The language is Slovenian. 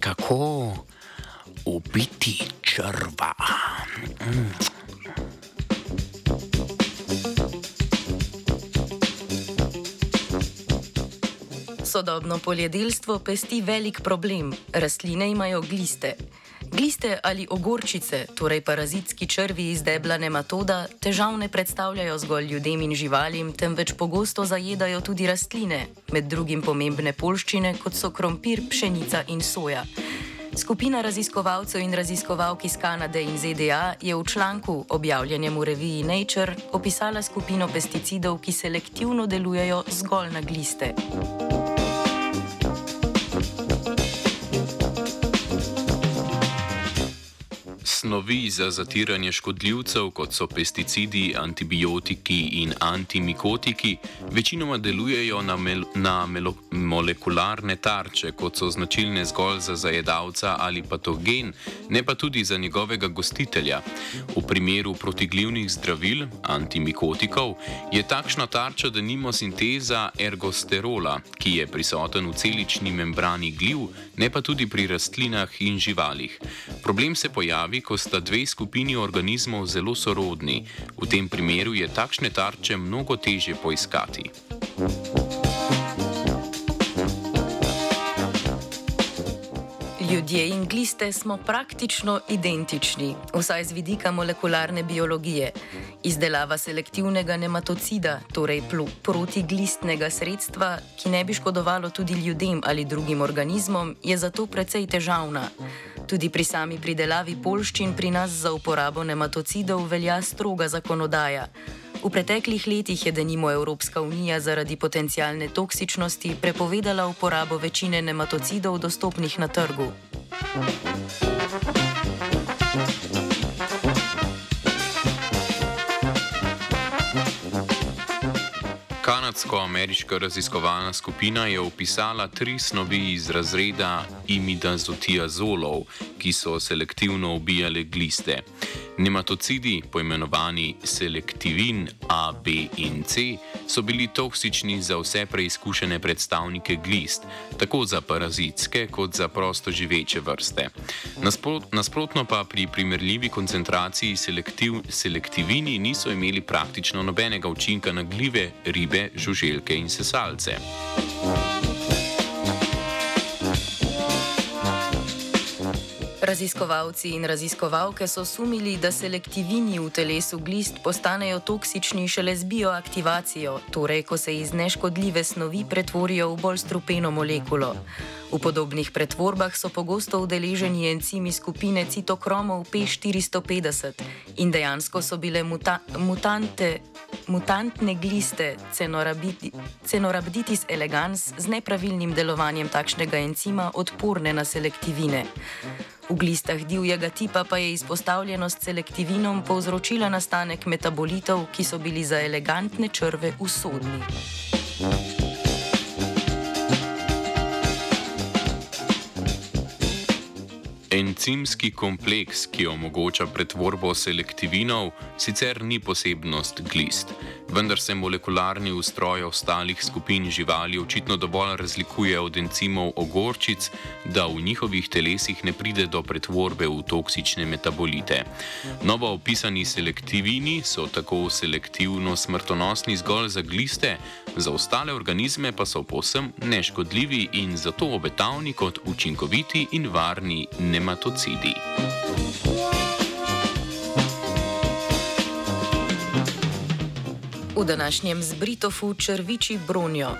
Kako ubiti črva? Mm. Sodobno poljedelstvo pesti velik problem. Rastline imajo gliste. Gliste ali ogorčice, torej parazitski črvi iz debla nematoda, težav ne predstavljajo zgolj ljudem in živalim, temveč pogosto zajedajo tudi rastline, med drugim pomembne polščine, kot so krompir, pšenica in soja. Skupina raziskovalcev in raziskovalk iz Kanade in ZDA je v članku, objavljenem v reviji Nature, opisala skupino pesticidov, ki selektivno delujejo zgolj na gliste. Snovi za zatiranje škodljivcev, kot so pesticidi, antibiotiki in antimikotiki, večinoma delujejo na, na molekularne tarče, kot so značilne zgolj za zajedavca ali patogen, ne pa tudi za njegovega gostitelja. V primeru protiglivnih zdravil, antimikotikov, je takšna tarča denimo sinteza ergosterola, ki je prisoten v celični membrani gliv, ne pa tudi pri rastlinah in živalih. Problem se pojavi, ko sta dve skupini organizmov zelo sorodni. V tem primeru je takšne tarče mnogo teže poiskati. Ljudje in gliste smo praktično identični, vsaj z vidika molekularne biologije. Izdelava selektivnega nematocida, torej protiglistnega sredstva, ki ne bi škodovalo tudi ljudem ali drugim organizmom, je zato precej težavna. Tudi pri sami pridelavi polščin pri nas za uporabo nematocidov velja stroga zakonodaja. V preteklih letih je denimo Evropska unija zaradi potencijalne toksičnosti prepovedala uporabo večine nematocidov dostopnih na trgu. Kanadsko-ameriška raziskovalna skupina je opisala tri snovi iz razreda imidazotiazolov, ki so selektivno ubijale gliste. Nematocidi, poimenovani selektivin A, B in C, so bili toksični za vse preizkušene predstavnike glist, tako za parazitske kot za prosto živeče vrste. Nasprot, nasprotno pa pri primerljivi koncentraciji selektiv, selektivini niso imeli praktično nobenega učinka na gljive, ribe, žuželke in sesalce. Raziskovalci in raziskovalke so sumili, da selektivini v telesu glist postanejo toksični šele z bioaktivacijo, torej ko se iz neškodljive snovi pretvorijo v bolj strupeno molekulo. V podobnih pretvorbah so pogosto udeleženi encimi skupine citokromov P450 in dejansko so bile muta mutante, mutantne gliste Cenorabditis elegans z nepravilnim delovanjem takšnega encima odporne na selektivine. V glistah divjega tipa pa je izpostavljenost selektivinom povzročila nastanek metabolitov, ki so bili za elegantne črve usodni. Encimski kompleks, ki omogoča pretvorbo selektivinov, sicer ni posebnost glist vendar se molekularni ustroj ostalih skupin živali očitno dovolj razlikuje od encimov ogorčic, da v njihovih telesih ne pride do pretvorbe v toksične metabolite. Novo opisani selektivini so tako selektivno smrtonosni zgolj za gliste, za ostale organizme pa so povsem neškodljivi in zato obetavni kot učinkoviti in varni nematocidi. V današnjem zbritofu črviči bronijo.